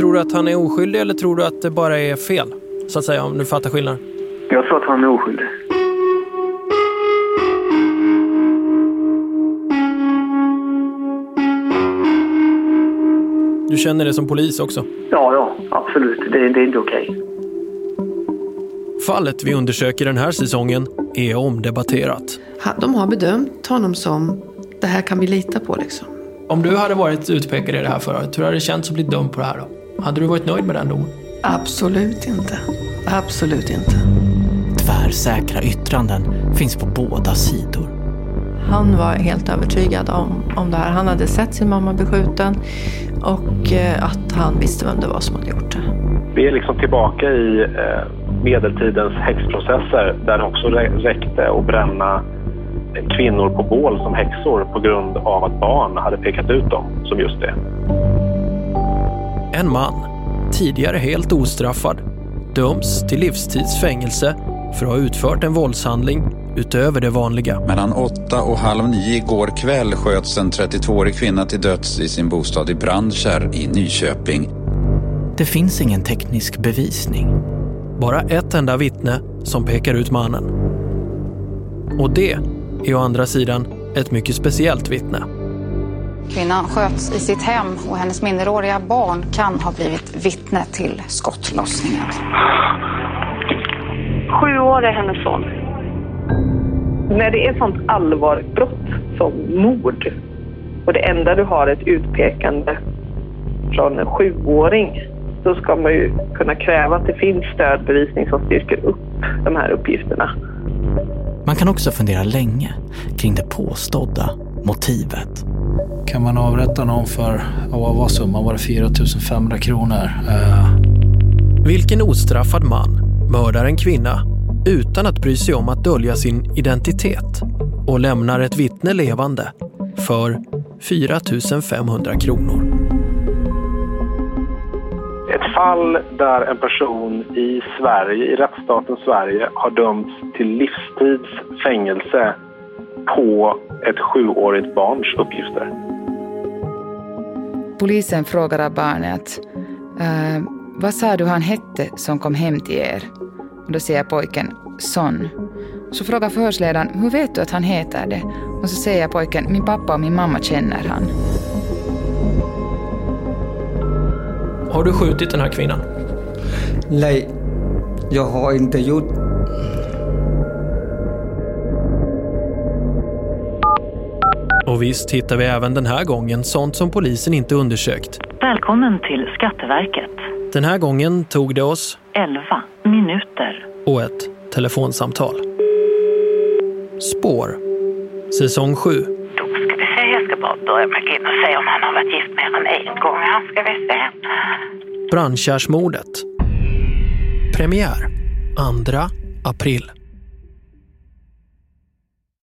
Tror du att han är oskyldig eller tror du att det bara är fel? Så att säga, om du fattar skillnaden. Jag tror att han är oskyldig. Du känner det som polis också? Ja, ja, absolut. Det, det är inte okej. Fallet vi undersöker den här säsongen är omdebatterat. De har bedömt honom som, det här kan vi lita på liksom. Om du hade varit utpekad i det här förhöret, hur hade det känts att bli dömd på det här då? Hade du varit nöjd med den domen? Absolut inte. Absolut inte. Tvärsäkra yttranden finns på båda sidor. Han var helt övertygad om, om det här. Han hade sett sin mamma beskjuten och eh, att han visste vem det var som hade gjort det. Vi är liksom tillbaka i eh, medeltidens häxprocesser där det också räckte att bränna kvinnor på bål som häxor på grund av att barn hade pekat ut dem som just det. En man, tidigare helt ostraffad, döms till livstidsfängelse för att ha utfört en våldshandling utöver det vanliga. Mellan åtta och halv nio igår kväll sköts en 32-årig kvinna till döds i sin bostad i Brandkärr i Nyköping. Det finns ingen teknisk bevisning. Bara ett enda vittne som pekar ut mannen. Och det är å andra sidan ett mycket speciellt vittne. Kvinnan sköts i sitt hem och hennes minderåriga barn kan ha blivit vittne till skottlossningen. Sju år är hennes son. När det är sånt allvarligt brott som mord och det enda du har ett utpekande från en sjuåring så ska man ju kunna kräva att det finns stödbevisning som styrker upp de här uppgifterna. Man kan också fundera länge kring det påstådda motivet. Kan man avrätta någon för, vad var summan? Var det 4 500 kronor? Uh... Vilken ostraffad man mördar en kvinna utan att bry sig om att dölja sin identitet och lämnar ett vittne levande för 4 500 kronor. Ett fall där en person i Sverige, i rättsstaten Sverige, har dömts till livstids fängelse på ett sjuårigt barns uppgifter. Polisen frågar barnet uh, vad sa du han hette som kom hem till er? Och då säger pojken Son. Så frågar förhörsledaren hur vet du att han heter det? Och så säger pojken min pappa och min mamma känner han. Har du skjutit den här kvinnan? Nej, jag har inte gjort. Och visst hittar vi även den här gången sånt som polisen inte undersökt. Välkommen till Skatteverket. Den här gången tog det oss 11 minuter och ett telefonsamtal. Spår. Säsong 7. Då ska vi se, jag ska bara börja med in och se om han har varit gift mer än en gång. Här ska vi se. Brandkärrsmordet. Premiär 2 april.